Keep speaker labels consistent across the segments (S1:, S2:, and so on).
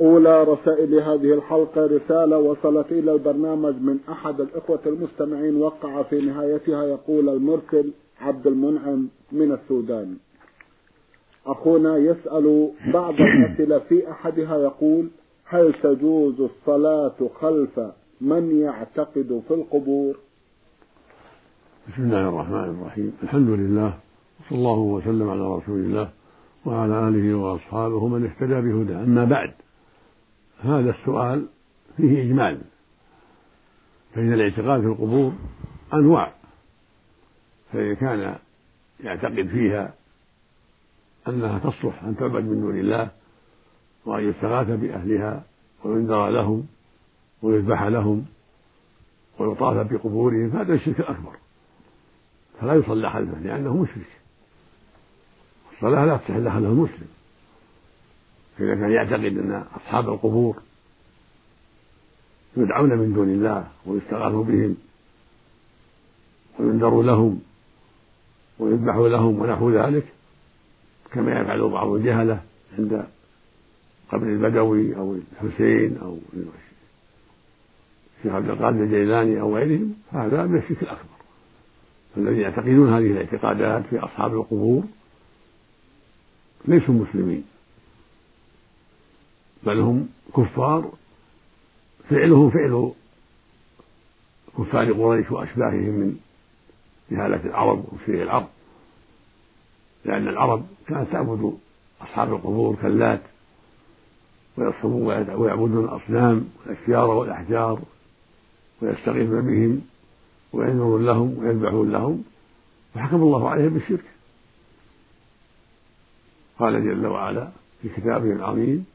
S1: أولى رسائل هذه الحلقة رسالة وصلت إلى البرنامج من أحد الإخوة المستمعين وقع في نهايتها يقول المرسل عبد المنعم من السودان. أخونا يسأل بعض الأسئلة في أحدها يقول هل تجوز الصلاة خلف من يعتقد في القبور؟
S2: بسم الله الرحمن الرحيم. الحمد لله وصلى الله وسلم على رسول الله وعلى آله وأصحابه من اهتدى بهداه. أما بعد هذا السؤال فيه إجمال فإن الاعتقاد في القبور أنواع فإذا كان يعتقد فيها أنها تصلح أن تعبد من دون الله وأن يستغاث بأهلها وينذر لهم ويذبح لهم ويطاف بقبورهم فهذا الشرك الأكبر فلا يصلى خلفه لأنه مشرك. الصلاة لا تصح إلا خلف المسلم فإذا كان يعتقد أن أصحاب القبور يدعون من دون الله ويستغاث بهم وينذر لهم ويذبح لهم ونحو ذلك كما يفعل بعض الجهلة عند قبر البدوي أو الحسين أو الشيخ عبد القادر الجيلاني أو غيرهم هذا من الشرك الأكبر. الذين يعتقدون هذه الاعتقادات في أصحاب القبور ليسوا مسلمين. بل هم كفار فعلهم فعل كفار قريش وأشباههم من جهالة العرب وشيء العرب. لأن العرب كانت تعبد أصحاب القبور كاللات ويصومون ويعبدون الأصنام والأشجار والأحجار ويستغيثون بهم وينذرون لهم ويذبحون لهم وحكم الله عليهم بالشرك. قال جل وعلا في كتابه العظيم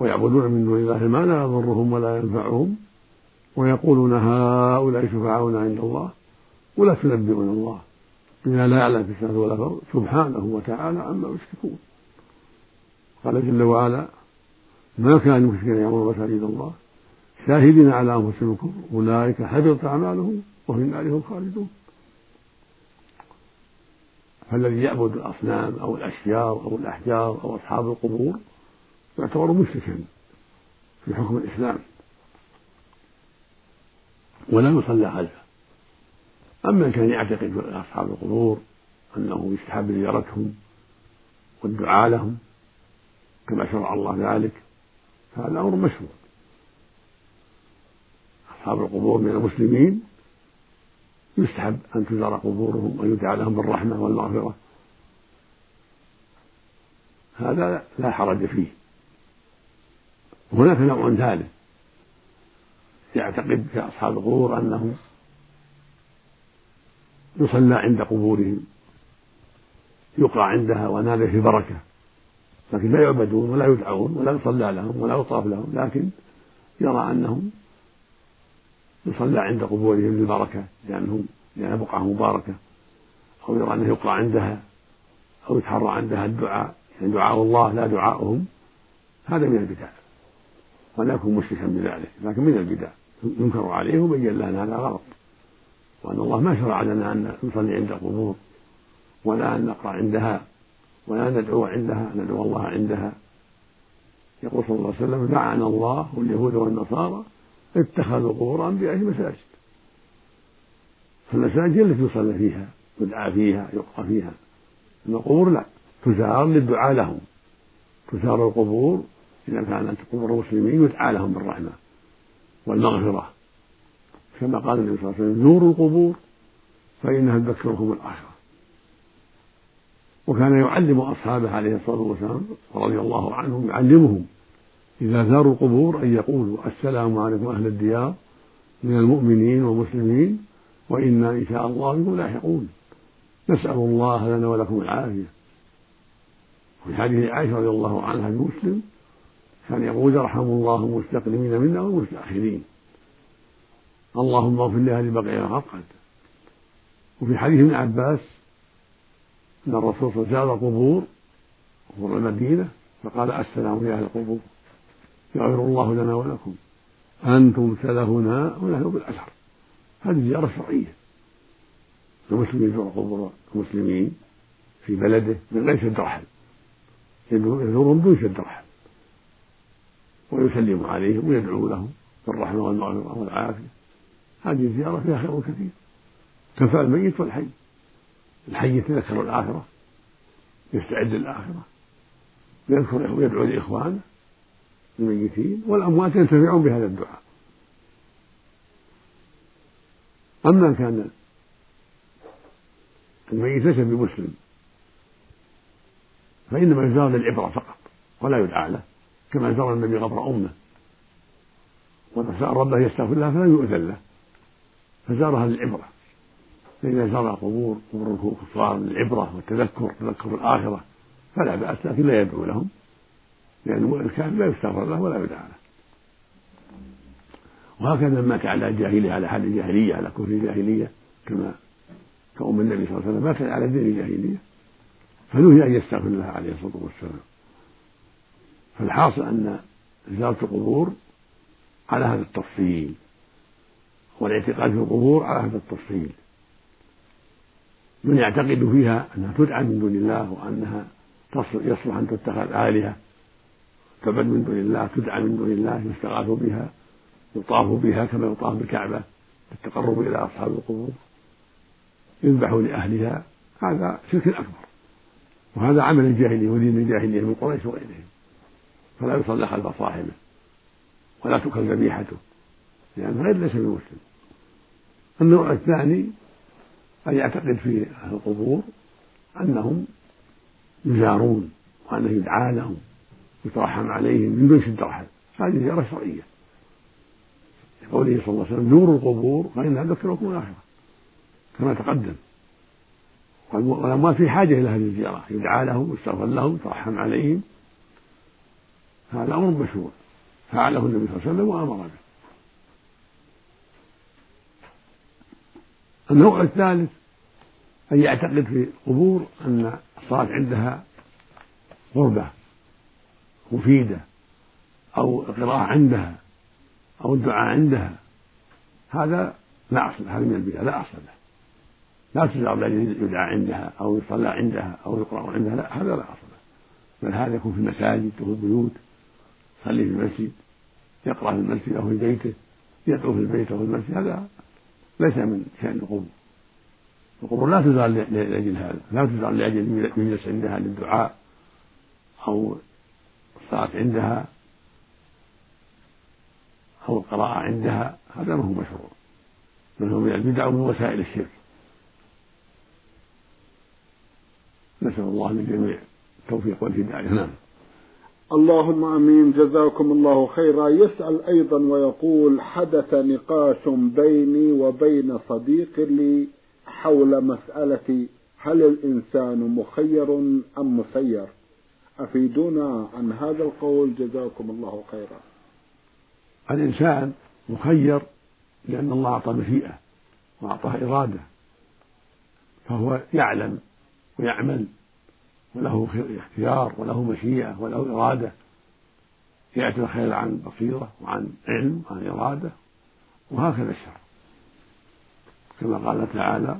S2: ويعبدون من دون الله ما لا يضرهم ولا ينفعهم ويقولون هؤلاء شفعاؤنا عند الله ولا تنبئون الله بما لا يعلم في السماء ولا الأرض سبحانه وتعالى عما يشركون. قال جل وعلا ما كان المشركين يعمرون مساجد الله شاهدين على أنفسهم الكفر أولئك حبطت أعمالهم وفي النار هم خالدون. فالذي يعبد الأصنام أو الأشجار أو الأحجار أو أصحاب القبور يعتبر مشركا في حكم الإسلام. ولا يصلى خلفه أما ان كان يعتقد في أصحاب القبور انه يستحب زيارتهم والدعاء لهم كما شرع الله ذلك فهذا أمر مشروع. أصحاب القبور من المسلمين يستحب أن تزار قبورهم ويدعى لهم بالرحمة والمغفرة. هذا لا حرج فيه. هناك نوع ثالث يعتقد في أصحاب القبور أنهم يصلى عند قبورهم يقرأ عندها ونال في بركة لكن لا يعبدون ولا يدعون ولا يصلى لهم ولا يطاف لهم لكن يرى أنهم يصلى عند قبورهم للبركة لأنهم لأنها بقعة مباركة أو يرى أنه يقرأ عندها أو يتحرى عندها الدعاء يعني دعاء الله لا دعاؤهم هذا من البدع. ولا يكون مشركا بذلك لكن من البدع؟ ينكر عليه وبين أن هذا غلط. وأن الله ما شرع لنا أن نصلي عند القبور ولا أن نقرأ عندها ولا ندعو عندها ندعو الله عندها. يقول صلى الله عليه وسلم لعن الله واليهود والنصارى اتخذوا قبور أنبيائهم مساجد. فالمساجد التي يصلى فيها يدعى فيها يقرأ فيها. أما القبور لا تزار للدعاء لهم. تزار القبور إذا كانت قبور المسلمين يدعى لهم بالرحمة والمغفرة. كما قال النبي صلى الله عليه وسلم زوروا القبور فإنها تذكركم الآخرة. وكان يعلم أصحابه عليه الصلاة والسلام رضي الله عنهم يعلمهم إذا زاروا القبور أن يقولوا السلام عليكم أهل الديار من المؤمنين والمسلمين وإنا إن شاء الله بكم لاحقون. نسأل الله لنا ولكم العافية. وفي حديث عائشة رضي الله عنها في مسلم كان يقول يرحم الله المستقدمين منا والمستأخرين اللهم اغفر لأهل بقية الغرقد وفي حديث ابن عباس أن الرسول صلى الله عليه وسلم زار القبور قبور المدينة فقال السلام يا أهل القبور. يغفر الله لنا ولكم. أنتم سلفنا ونحن بالأثر هذه زيارة شرعية. المسلم يزور قبور المسلمين في بلده من غير شد رحل يزورهم دون شد رحل ويسلم عليهم ويدعو لهم بالرحمة والمغفرة والعافية. هذه الزيارة فيها خير كثير. تنفع الميت والحي. الحي يتذكر الآخرة يستعد للآخرة. يذكر ويدعو لإخوانه الميتين والأموات ينتفعون بهذا الدعاء. أما إن كان الميت ليس بمسلم فإنما يزار للعبرة فقط ولا يدعى له. كما زار النبي قبر أمه. وإذا سأل ربه يستغفر لها فلم يؤذن له. فزارها للعبرة. فإذا زار قبور قبور الكفار للعبرة والتذكر تذكر الآخرة فلا بأس لكن لا يدعو لهم. لأن الكافر لا يستغفر له ولا يدعى له. وهكذا مات على الجاهلية على حال الجاهلية على كفر الجاهلية كما كأم النبي صلى الله عليه وسلم مات على دين الجاهلية. فنهي أن يستغفر لها عليه الصلاة والسلام. فالحاصل أن زيارة القبور على هذا التفصيل والاعتقاد في القبور على هذا التفصيل. من يعتقد فيها أنها تدعى من دون الله وأنها يصلح أن تتخذ آلهة تعبد من دون الله تدعى من دون الله يستغاث بها يطاف بها كما يطاف بالكعبة للتقرب إلى أصحاب القبور. يذبح لأهلها هذا شرك أكبر. وهذا عمل الجاهلية ودين الجاهلية من قريش وغيرهم. فلا يصلى خلف صاحبه ولا تؤكل ذبيحته لأنه غير ليس بمسلم. النوع الثاني أن يعتقد في أهل القبور أنهم يزارون وأنه يدعى لهم يترحم عليهم من دون شد رحل هذه زيارة شرعية. لقوله صلى الله عليه وسلم زوروا القبور فإنها تذكركم الآخرة. كما تقدم. والأموات في حاجة إلى هذه الزيارة. يدعى لهم ويستغفر لهم يترحم عليهم. هذا أمر مشروع. فعله النبي صلى الله عليه وسلم وأمر به. النوع الثالث أن يعتقد في القبور أن الصلاة عندها قربة مفيدة أو القراءة عندها أو الدعاء عندها. هذا لا أصل هذا من البدع لا أصل له. لا لأجل يدعى عندها أو يصلى عندها أو يقرأ عندها لا هذا لا أصل له. بل هذا يكون في المساجد وفي البيوت يصلي في المسجد يقرأ في المسجد أو في بيته يدعو في البيت أو في المسجد هذا ليس من شأن القبور. القبور لا تزار لأجل هذا لا تزار لأجل يجلس عندها للدعاء أو الصلاة عندها أو القراءة عندها هذا ما هو مشروع. بل هو من البدع ومن وسائل الشرك. نسأل الله للجميع التوفيق والهداية. نعم.
S1: اللهم آمين. جزاكم الله خيرا. يسأل أيضا ويقول حدث نقاش بيني وبين صديق لي حول مسألة هل الإنسان مخير أم مسير؟ أفيدونا عن هذا القول. جزاكم الله خيرا.
S2: الإنسان مخير لأن الله أعطى مشيئة وأعطاه إرادة فهو يعلم ويعمل. وله اختيار وله مشيئة وله إرادة. يأتي الخير عن بصيرة وعن علم وعن إرادة وهكذا الشر. كما قال تعالى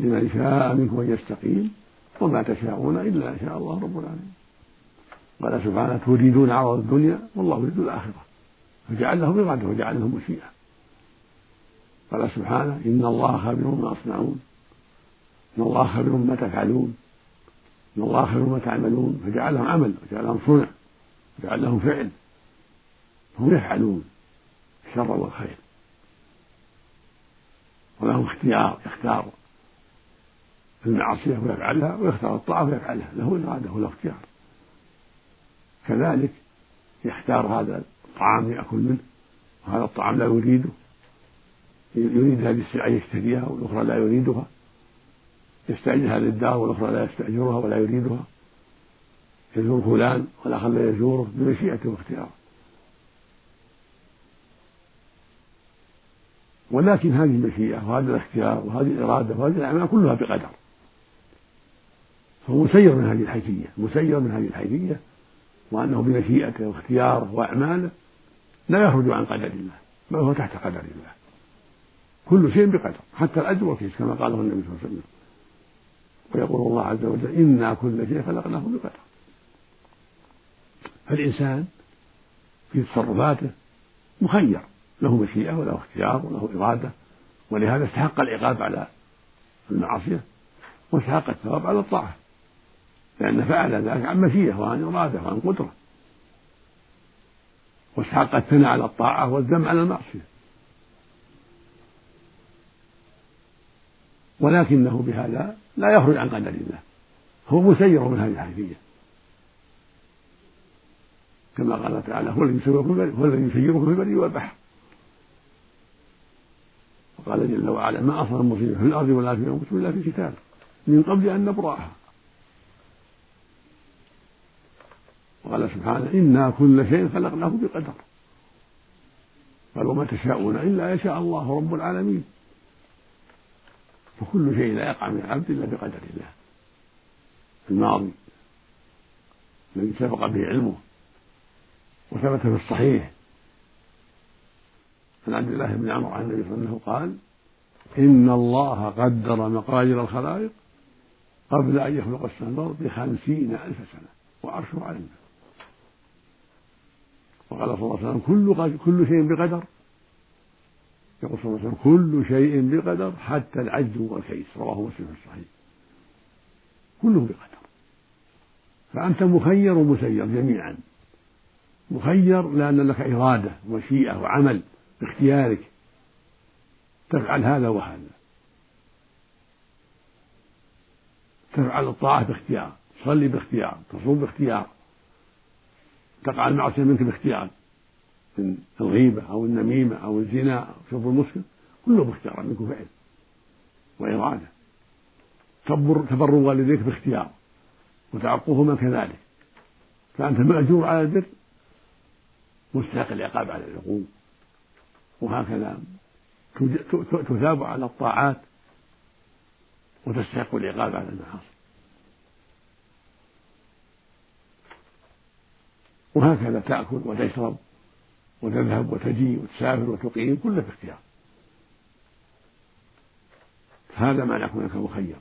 S2: لمن شاء منكم أن يستقيم وما تشاءون إلا أن شاء الله رب العالمين. قال سبحانه تريدون عرض الدنيا والله يريد الآخرة. فجعل لهم إرادة وجعل لهم مشيئة. قال سبحانه إن الله خبير ما تصنعون إن الله خبير ما تفعلون. إن الله خير ما تعملون فجعل لهم عمل وجعل لهم صنع وجعل لهم فعل. هم يفعلون الشر والخير. وله اختيار يختار المعصية ويفعلها ويختار الطاعة ويفعلها. له إرادة وله اختيار كذلك يختار هذا الطعام يأكل منه وهذا الطعام لا يريده. يريد هذه السلعة يشتريها والأخرى لا يريدها. يستأجر هذه الدار والأخرى لا يستأجرها ولا يريدها. يزور فلان والآخر لا يزوره بمشيئته واختياره ولكن هذه المشيئة وهذا الاختيار وهذه الإرادة وهذه الأعمال كلها بقدر. فهو مسير من هذه الحيثية مسير من هذه الحيثية وأنه بمشيئته واختياره وأعماله لا يخرج عن قدر الله بل هو تحت قدر الله. كل شيء بقدر حتى الأجر والكيس كما قاله النبي صلى الله عليه وسلم. ويقول الله عز وجل إنا كل شيء خلقناه بقدر. فالإنسان في تصرفاته مخير. له مشيئة وله اختيار وله إرادة ولهذا استحق العقاب على المعصية واستحق الثواب على الطاعة لأن فعل ذلك عن مشيئة وعن إرادة وعن قدرة واستحق الثناء على الطاعة والذم على المعصية. ولكنه بهذا لا يخرج عن قدر الله. هو مسير من هذه الحيثية. كما قال تعالى هو الذي يسيركم هو الذي يسيركم في البر والبحر. وقال جل وعلا ما أصاب مصيبة في الأرض ولا في أنفسكم إلا في كتاب من قبل أن نبرأها. وقال سبحانه إنا كل شيء خلقناه بقدر. قال وما تشاءون إلا يشاء الله رب العالمين. فكل شيء لا يقع من العبد إلا بقدر الله. الماضي الذي سبق به علمه وثبت في الصحيح. عن عبد الله بن عمرو عن النبي صلى الله عليه وسلم قال إن الله قدر مقادير الخلائق قبل أن يخلق السماء بخمسين ألف سنة وعرشه على الماء وقال صلى الله عليه وسلم كل كل شيء بقدر يقول صلى الله عليه وسلم كل شيء بقدر حتى العجز والكيس. رواه مسلم في الصحيح. كله بقدر. فأنت مخير ومسير جميعا. مخير لأن لك إرادة ومشيئة وعمل باختيارك. تفعل هذا وهذا. تفعل الطاعة باختيار. تصلي باختيار. تصوم باختيار. تقع المعصية منك باختيار. من الغيبة أو النميمة أو الزنا أو شرب المسكر كله باختيار منك فعل وإرادة. تبر تبر والديك باختيار وتعقهما كذلك. فأنت مأجور على البر مستحق العقاب على العقوق. وهكذا تثاب على الطاعات وتستحق العقاب على المعاصي. وهكذا تأكل وتشرب. وتذهب وتجي وتسافر وتقيم كله باختيار هذا معنى كونك مخير.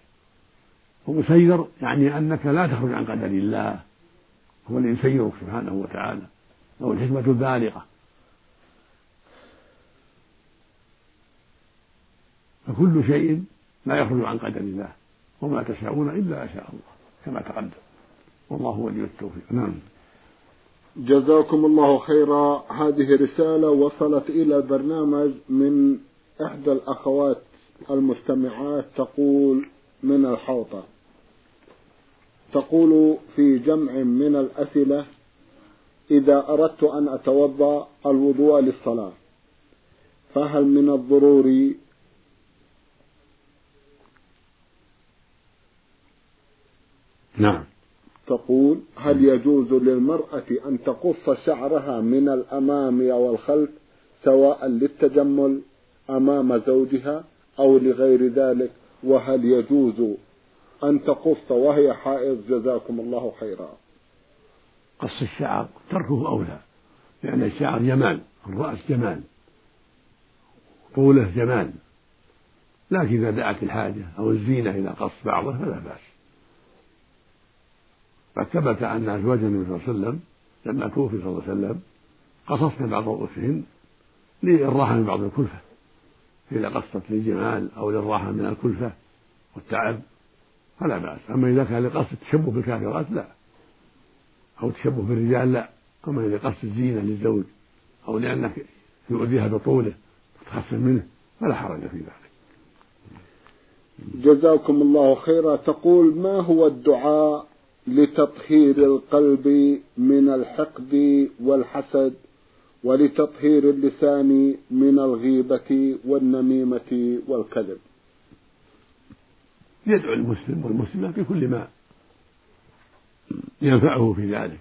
S2: ومسير يعني أنك لا تخرج عن قدر الله. هو الذي يسيرك سبحانه وتعالى. له الحكمة البالغة. فكل شيء لا يخرج عن قدر الله. وما تشاءون إلا شاء الله. كما تقدم. والله ولي التوفيق. نعم.
S1: جزاكم الله خيرا. هذه رسالة وصلت إلى البرنامج من إحدى الأخوات المستمعات تقول من الحوطة. تقول في جمع من الأسئلة إذا أردت أن أتوضأ الوضوء للصلاة فهل من الضروري
S2: نعم.
S1: تقول هل يجوز للمرأة أن تقص شعرها من الأمام أو الخلف سواء للتجمل أمام زوجها أو لغير ذلك؟ وهل يجوز أن تقص وهي حائض؟ جزاكم الله خيرا.
S2: قص الشعر تركه أولى لأن الشعر جمال الرأس جمال طوله جمال. لكن إذا دعت الحاجة أو الزينة إلى قص بعضه فلا بأس. قد ثبت أن أزواج النبي صلى الله عليه وسلم لما توفي صلى الله عليه وسلم قصصن بعض رؤوسهن للراحة من بعض الكلفة إذا قصت للجمال أو للراحة من الكلفة والتعب فلا بأس. أما إذا كان لقصد التشبه بالكافرات لا. أو تشبه بالرجال لا. أما إذا قصد الزينة للزوج أو لأنك يؤذيها بطوله وتخفف منه فلا حرج في ذلك.
S1: جزاكم الله خيرا. تقول ما هو الدعاء لتطهير القلب من الحقد والحسد ولتطهير اللسان من الغيبة والنميمة والكذب.
S2: يدعو المسلم والمسلمة بكل ما ينفعه في ذلك.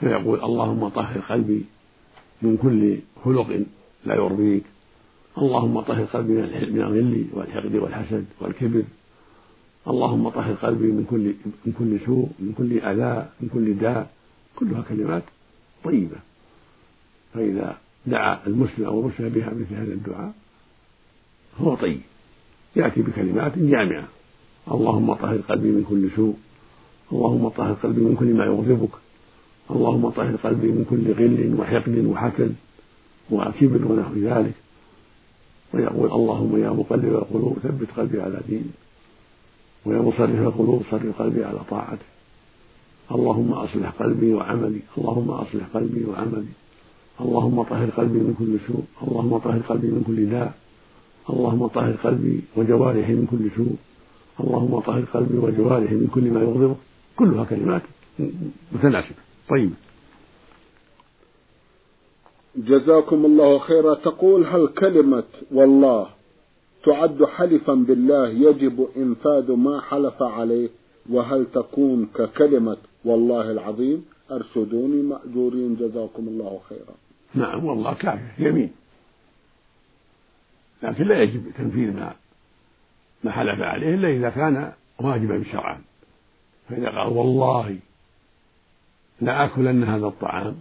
S2: فيقول اللهم طهر قلبي من كل خلق لا يرضيك. اللهم طهر قلبي من الغل والحقد والحسد والكبر. اللهم طهر قلبي من كل من كل سوء من كل أذى من كل داء. كلها كلمات طيبة. فإذا دعا المسلم أو المسلم بها مثل هذا الدعاء هو طيب. يأتي بكلمات جامعة. اللهم طهر قلبي من كل سوء. اللهم طهر قلبي من كل ما يغضبك. اللهم طهر قلبي من كل غل وحقد وحسد وكبر ونحو ذلك. ويقول اللهم يا مقلب القلوب ثبت قلبي على دينك. ويا مصرف القلوب صرف قلبي على طاعتك اللهم أصلح قلبي وعملي اللهم أصلح قلبي وعملي. اللهم طهر قلبي من كل سوء اللهم طهر قلبي من كل داء. اللهم طهر قلبي وجوارحي من كل سوء. اللهم طهر قلبي وجوارحي من كل ما يغضبك كلها كلمات متناسبة. طيبة
S1: جزاكم الله خيرا. تقول هل كلمة والله تعد حلفا بالله يجب إنفاذ ما حلف عليه وهل تكون ككلمة والله العظيم؟ أرشدوني مأجورين جزاكم الله خيرا.
S2: نعم والله كافر يمين. لكن لا يجب تنفيذ ما ما حلف عليه إلا إذا كان واجبا شرعا. فإذا قال والله لآكلن هذا الطعام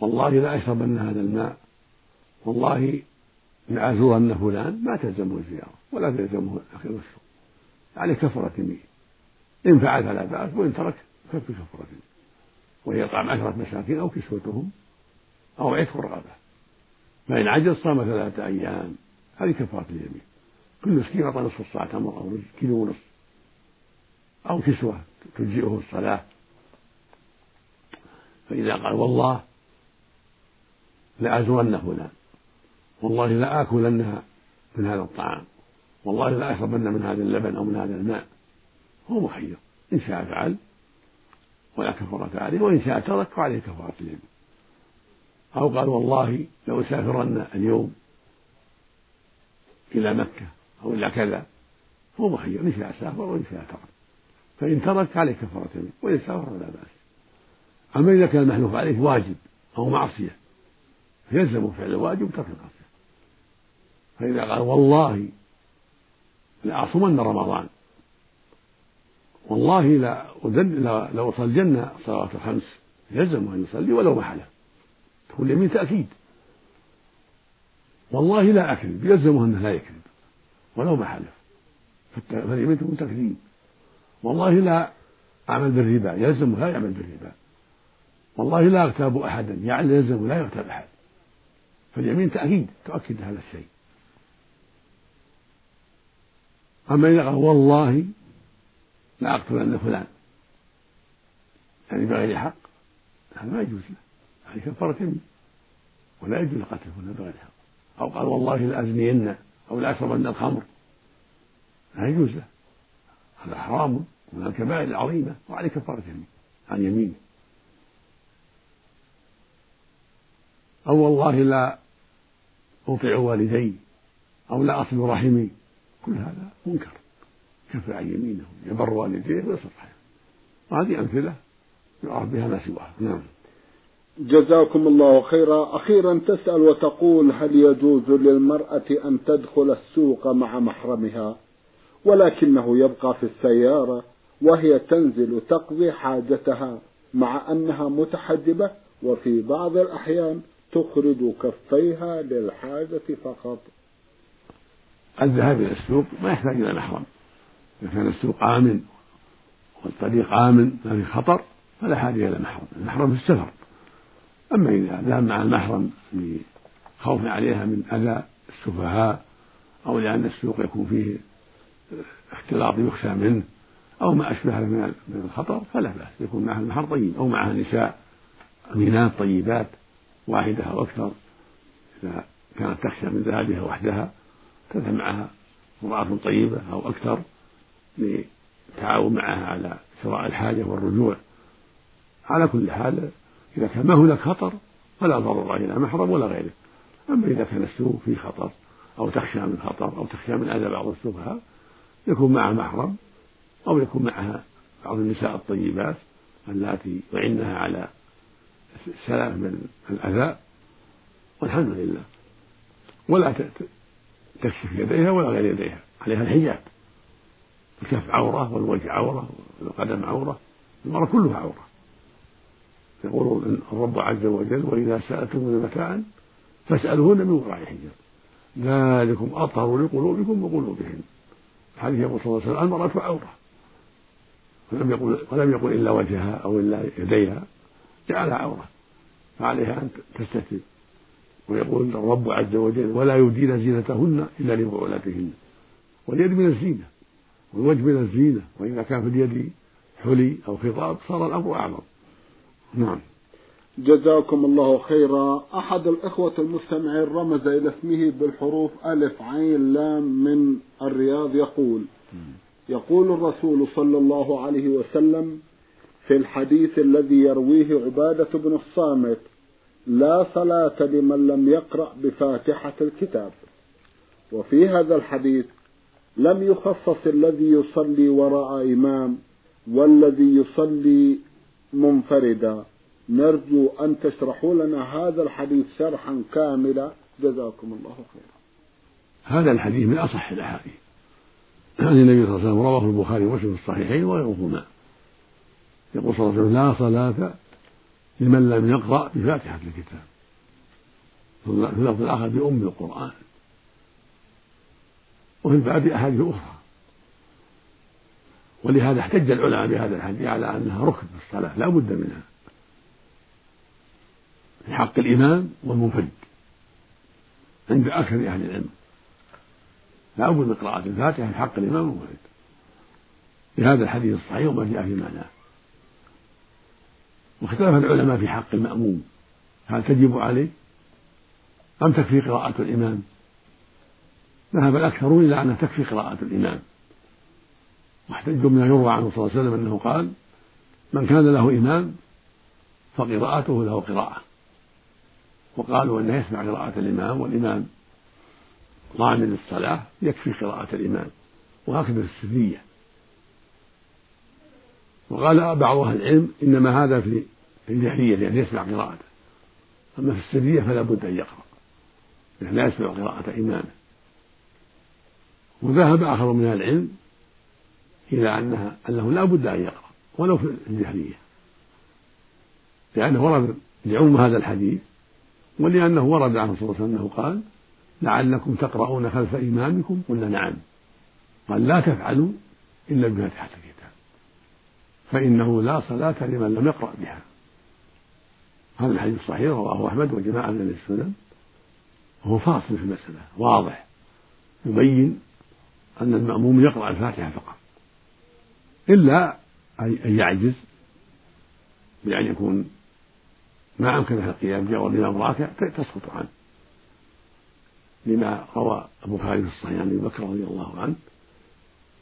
S2: والله لأشربن هذا الماء والله لأزورن فلان ما تلزمه الزيارة ولا تلزمه أخذ السوق عليه كفرة يمين إن فعل فلا بأس وإن ترك ففي كفرة وهي إطعام عشرة مساكين أو كسوتهم أو عتق رغبة فإن عجز صام ثلاثة أيام. هذه كفارة اليمين. كل مسكين أعطى نصف الصاع تمر أو رز كيلو ونصف. أو كسوة تجزئه الصلاة. فإذا قال والله لأزورن فلان. والله لآكلنها من هذا الطعام. والله لأشربن من هذا اللبن أو من هذا الماء. هو مخير إن شاء فعل. ولا كفارة عليه. وإن شاء ترك فعليه كفارة اليمين أو قال والله لأسافرن اليوم إلى مكة أو إلى كذا. هو مخير إن شاء سافر وإن شاء ترك. فإن ترك عليه كفارة يمين وإن سافر فلا بأس. أما إذا كان المحلوف عليه واجب أو معصية يلزم فعل الواجب وترك المعصية فإذا قال والله لأصومن رمضان. والله لا لأصلين الصلوات الخمس. يلزم أن يصلي ولو ما حلف. تكون اليمين تأكيد. والله لا أكذب. يلزمه أنه لا يكذب. ولو ما حلف. فاليمين تكون تكذيب والله لا أعمل بالربا. يلزمه لا يعمل بالربا. والله لا أغتاب أحدا. يعني يلزمه لا يغتاب أحد. فاليمين تأكيد. تؤكد هذا الشيء. أما إذا قال والله لأقتلن فلان. يعني بغير حق. هذا ما يجوز له. هذه كفارة يمين ولا يجوز قتل فلان بغير حق. أو قال والله لأزنين أو لأشربن الخمر. لا يجوز له. هذا حرام. من الكبائر العظيمة. وعليه كفارة يمين عن يمينه. أو والله لا أطيع والدي. أو لا أصل رحمي. كل هذا منكر. كفر عن يمينه يبر والديه ويصل رحمه وهذه أمثلة يعرف بها ما سواها نعم.
S1: جزاكم الله خيرا. أخيرا تسأل وتقول هل يجوز للمرأة أن تدخل السوق مع محرمها؟ ولكنه يبقى في السيارة وهي تنزل تقضي حاجتها مع أنها متحجبة وفي بعض الأحيان تخرج كفيها للحاجة فقط.
S2: الذهاب إلى السوق ما يحتاج إلى محرم إذا كان السوق آمن والطريق آمن ما في خطر فلا حاجة إلى محرم المحرم في السفر. أما إذا ذهب مع المحرم لخوف عليها من أذى السفهاء أو لأن السوق يكون فيه اختلاط يخشى منه أو ما أشبه من الخطر فلا بأس. يكون معها المحر طيب أو معها نساء أمينات طيبات واحدة أو أكثر. إذا كانت تخشى من ذهابها وحدها. تذهب معها امرأة طيبة أو أكثر للتعاون معها على شراء الحاجة والرجوع. على كل حال إذا كان ما هناك خطر فلا ضرر إلى محرم ولا غيره. أما إذا كان السوق فيه خطر أو تخشى من خطر أو تخشى من أذى بعض السفهاء يكون معها محرم أو يكون معها بعض النساء الطيبات اللاتي يعنها على السلام من الأذى. والحمد لله. ولا تكشف يديها ولا غير يديها عليها الحجاب. الكف عورة والوجه عورة والقدم عورة المرأة كلها عورة. يقول الرب عز وجل وإذا سألتم متاعا فاسألوهن من وراء حجاب. ذلكم أطهر لقلوبكم وقلوبهن. حديث يقول صلى الله عليه وسلم المرأة عورة. ولم يقل ولم يقل إلا وجهها أو إلا يديها جعلها عورة. فعليها أن تستتر ويقول الرب عز وجل ولا يبدين زينتهن إلا لبعولتهن واليد من الزينة والوجه من الزينة وإذا كان في اليد حلي أو خطاب صار الأمر أعظم. نعم.
S1: جزاكم الله خيرا. أحد الإخوة المستمعين رمز إلى اسمه بالحروف ألف عين لام من الرياض يقول يقول الرسول صلى الله عليه وسلم في الحديث الذي يرويه عبادة بن الصامت لا صلاة لمن لم يقرأ بفاتحة الكتاب. وفي هذا الحديث لم يخصص الذي يصلي وراء إمام والذي يصلي منفردا. نرجو أن تشرحوا لنا هذا الحديث شرحا كاملا. جزاكم الله خيرا.
S2: هذا الحديث من أصح الأحاديث. عن النبي صلى الله عليه وسلم رواه البخاري ومسلم في الصحيحين وغيرهما. يقول صلى الله عليه وسلم لا صلاة لمن لم يقرأ بفاتحة الكتاب. في اللفظ الآخر بأم القرآن. وفي الباب أحاديث أخرى. ولهذا احتج العلماء بهذا الحديث على أنها ركن في الصلاة لا بد منها. في حق الإمام والمنفرد. عند أكثر أهل العلم. لا بد من قراءة الفاتحة في حق الإمام والمنفرد. بهذا الحديث الصحيح وما جاء في معناه. واختلف العلماء في حق المأموم. هل تجب عليه أم تكفي قراءة الإمام؟ ذهب الأكثرون إلى أنها تكفي قراءة الإمام. واحتجوا بما يروى عنه صلى الله عليه وسلم أنه قال من كان له إمام فقراءته له قراءة. وقالوا أنه يسمع قراءة الإمام والإمام ضامن الصلاة يكفي قراءة الإمام. وهكذا في السرية وقال بعض أهل العلم إنما هذا في الجهرية لأن يسمع قراءته. أما في السرية فلا بد أن يقرأ. لأن لا يسمع قراءة إمامه وذهب آخر من أهل العلم إلى أنها أنه لا بد أن يقرأ ولو في الجهرية لأنه ورد لعم هذا الحديث ولأنه ورد عنه صلى الله عليه وسلم أنه قال لعلكم تقرؤون خلف إمامكم قلنا نعم. قال لا تفعلوا إلا بفاتحة الكتاب فإنه لا صلاة لمن لم يقرأ بها. هذا الحديث صحيح رواه أحمد وجماعة من السنن. وهو فاصل في المسألة واضح. يبين أن المأموم يقرأ الفاتحة فقط. إلا أن يعجز بأن يكون ما أمكنه القيام جاء والإمام راكع تسقط عنه. لما روى البخاري في الصحيح عن أبي بكر رضي الله عنه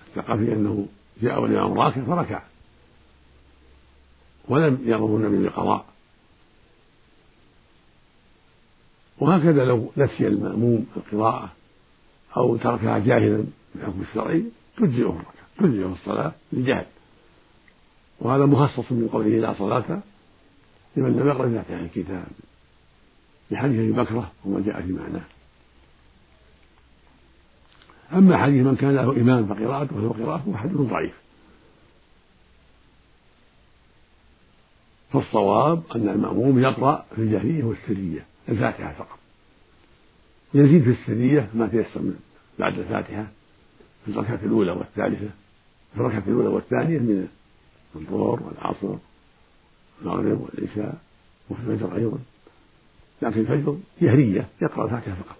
S2: الثقفي أنه جاء والإمام راكع فركع. ولم يأمر النبي بقضاء وهكذا لو نسي المأموم القراءة أو تركها جاهلا بالحكم الشرعي تجزئه الركعة تجزئه الصلاة للجهل وهذا مخصص من قوله لا صلاة لمن لم يقرأ فاتحة الكتاب. لحديث أبي بكرة وما جاء في معناه. أما حديث من كان له إمام فقراءته له قراءته فحديث ضعيف. فالصواب أن المأموم يقرأ في الجهرية والسرية الفاتحة فقط. يزيد في السرية ما تيسر من بعد الفاتحة في الركعة الأولى والثالثة في الركعة الأولى والثانية من الظهر والعصر المغرب والعشاء وفي الفجر أيضا. لكن الفجر جهرية يقرأ الفاتحة فقط.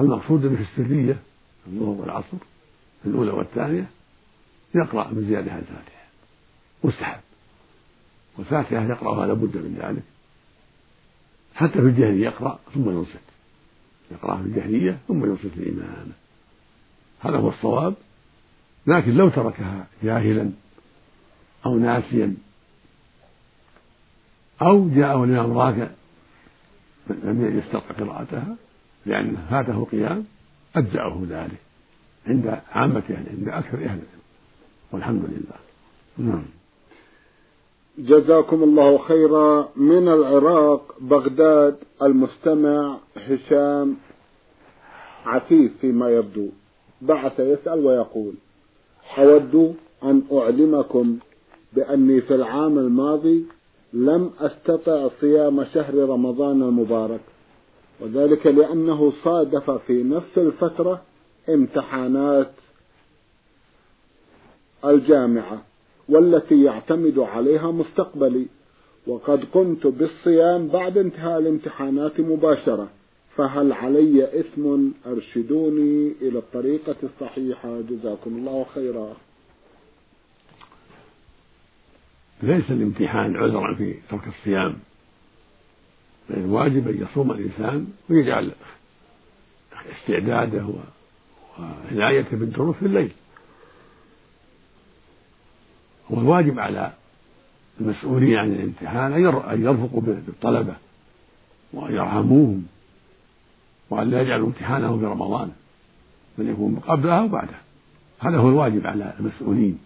S2: المقصود في السرية الظهر والعصر في الأولى والثانية يقرأ من زيادة الفاتحة. مستحب. والفاتحة يقرأها لابد من ذلك. حتى في الجهرية يقرأ ثم ينصت. يقرأ في الجهرية ثم ينصت لإمامه هذا هو الصواب. لكن لو تركها جاهلا أو ناسيا أو جاءه الإمام راكع لم يستطع قراءتها لأن فاته القيام أجزأه ذلك عند عامة أهل عند أكثر أهل العلم. والحمد لله. نعم.
S1: جزاكم الله خيرا من العراق بغداد المستمع هشام عفيف فيما يبدو. بعث يسأل ويقول أود أن أعلمكم بأني في العام الماضي لم أستطع صيام شهر رمضان المبارك وذلك لأنه صادف في نفس الفترة امتحانات الجامعة. والتي يعتمد عليها مستقبلي. وقد قمت بالصيام بعد انتهاء الامتحانات مباشرة. فهل علي إثم؟ أرشدوني إلى الطريقة الصحيحة. جزاكم الله خيرا.
S2: ليس الامتحان عذرا في ترك الصيام. بل الواجب أن يصوم الإنسان ويجعل استعداده وعنايته بالدروس في الليل. هو الواجب على المسؤولين عن الامتحان أن يرفقوا بالطلبة وأن يرحموهم وأن لا يجعلوا امتحانهم في رمضان بل يكون قبلها وبعدها. هذا هو الواجب على المسؤولين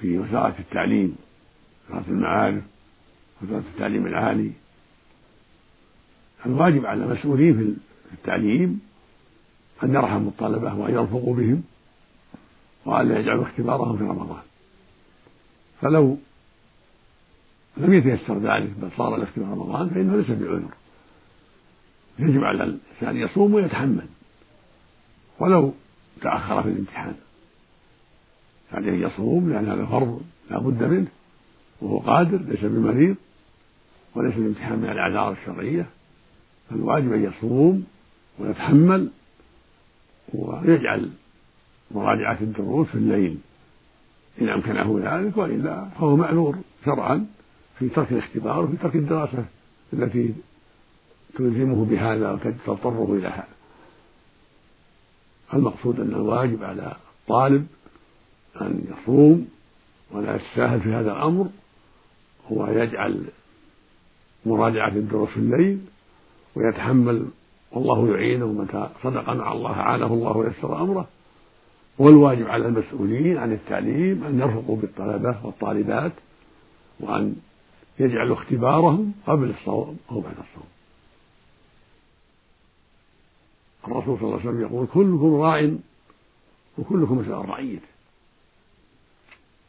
S2: في وزارة التعليم وزارة المعارف وزارة التعليم العالي. الواجب على المسؤولين في التعليم أن يرحموا الطلبة وأن يرفقوا بهم وأن لا يجعلوا اختبارهم في رمضان. فلو لم يتيسر ذلك بل صار الاختبار رمضان فإنه ليس بعذر. يجب على الإنسان يصوم ويتحمل. ولو تأخر في الامتحان. عليه أن يصوم لأن هذا فرض لا بد منه. وهو قادر ليس بمريض وليس الامتحان من الأعذار الشرعية. فالواجب أن يصوم ويتحمل ويجعل مراجعة الدروس في الليل. إن أمكنه ذلك وإلا فهو معذور شرعا في ترك الاختبار وفي ترك الدراسة التي تلزمه بهذا وتضطره إلى هذا. المقصود أن الواجب على الطالب أن يصوم ولا يتساهل في هذا الأمر هو يجعل مراجعة الدروس في الليل ويتحمل والله يعينه متى صدق مع الله عانه الله ويسر أمره والواجب على المسؤولين عن التعليم أن يرفقوا بالطلبة والطالبات وأن يجعلوا اختبارهم قبل الصوم أو بعد الصوم. الرسول صلى الله عليه وسلم يقول كلكم راع وكلكم مسؤول عن رعيته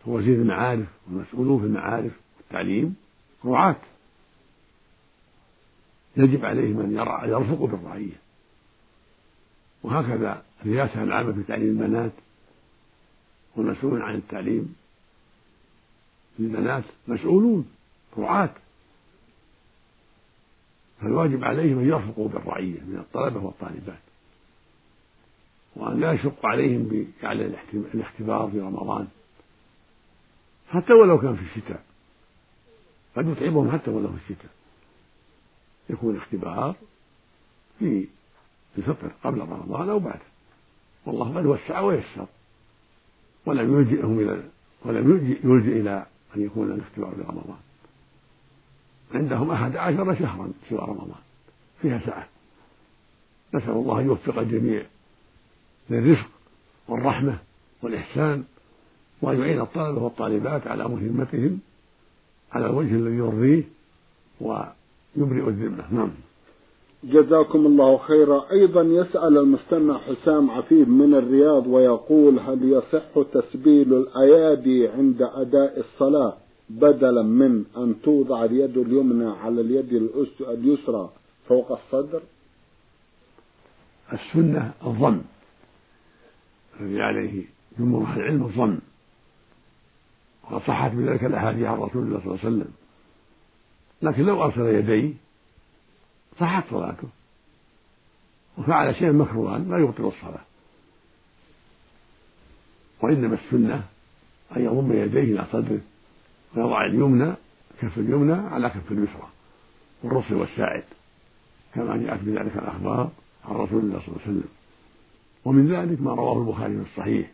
S2: وزير المعارف والمسؤولون في المعارف والتعليم رعاة. يجب عليهم أن يرفقوا بالرعية. وهكذا الرئاسة العامة في تعليم البنات والمسؤولون عن التعليم للبنات مسؤولون رعاة. فالواجب عليهم أن يرفقوا بالرعية من الطلبة والطالبات وأن لا يشق عليهم بجعل الاختبار في رمضان. حتى ولو كان في الشتاء. قد يتعبهم حتى ولو في الشتاء. يكون الاختبار في الفطر قبل رمضان أو بعده. والله قد وسع ويسر. ولم يلجئهم إلى ولم يلجئ إلى أن يكون الاختبار في رمضان عندهم أحد عشر شهرا سوى رمضان. فيها سعة نسأل الله أن يوفق الجميع للرزق والرحمة والإحسان وأن يعين الطلبة والطالبات على مهمتهم على الوجه الذي يرضيه ويبرئ الذمة. نعم.
S1: جزاكم الله خيرا. أيضا يسأل المستمع حسام عفيف من الرياض ويقول هل يصح تسبيل الأيادي عند أداء الصلاة بدلا من أن توضع اليد اليمنى على اليد اليسرى فوق الصدر؟
S2: السنة الضم الذي عليه جمهور العلم الضم وصحت بذلك الأحاديث عن رسول الله صلى الله عليه وسلم. لكن لو أرسل يديه صحت صلاته. وفعل شيئا مكروها لا يبطل الصلاة. وإنما السنة أن يضم يديه إلى صدره ويضع اليمنى كف اليمنى على كف اليسرى والرسل والساعد كما جاءت بذلك الأخبار عن رسول الله صلى الله عليه وسلم. ومن ذلك ما رواه البخاري في الصحيح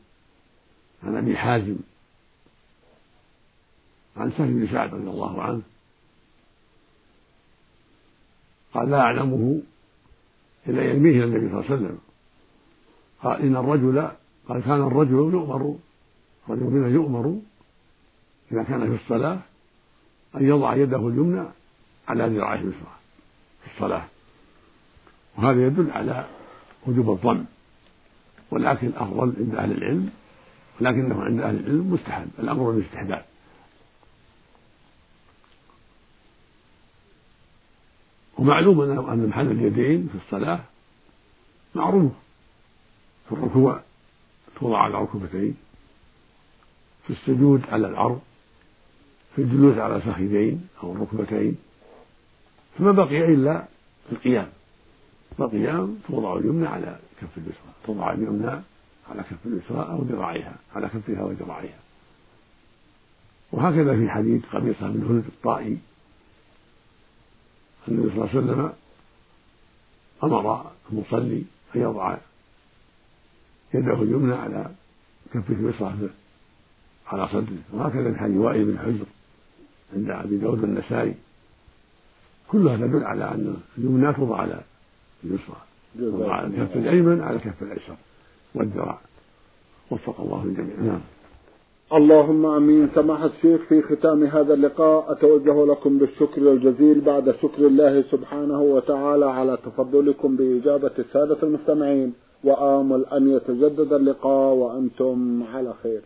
S2: عن أبي حازم عن سهل بن سعد رضي الله عنه قال لا أعلمه إلا يرميه النبي صلى الله عليه وسلم. قال إن الرجل قال كان الرجل يؤمر الرجل منا يؤمر إذا كان في الصلاة أن يضع يده اليمنى على ذراعه اليسرى في الصلاة. وهذا يدل على وجوب الضم ولكن الأفضل عند أهل العلم ولكنه عند أهل العلم مستحب الأمر بالاستحباب. ومعلوم أن محل اليدين في الصلاة معروف. في الركوع توضع على الركبتين في السجود على العرض. في الجلوس على الفخذين أو الركبتين فما بقي إلا في القيام فالقيام توضع اليمنى على كف اليسرى. توضع اليمنى على كف اليسرى أو ذراعيها على كفها وذراعيها. وهكذا في حديث قبيصة بن هلد الطائي النبي صلى الله عليه وسلم أمر المصلي أن يضع يده اليمنى على كفه اليسرى على صدره وهكذا في حديث وائل بن حجر عند أبي داود النسائي كلها تدل على أن اليمنى توضع على اليسرى على الكف الأيمن على الكف الأيسر. والذراع وفق الله الجميع نعم.
S1: اللهم آمين. سماحة الشيخ في ختام هذا اللقاء أتوجه لكم بالشكر الجزيل بعد شكر الله سبحانه وتعالى على تفضلكم بإجابة السادة المستمعين. وآمل أن يتجدد اللقاء وأنتم على خير.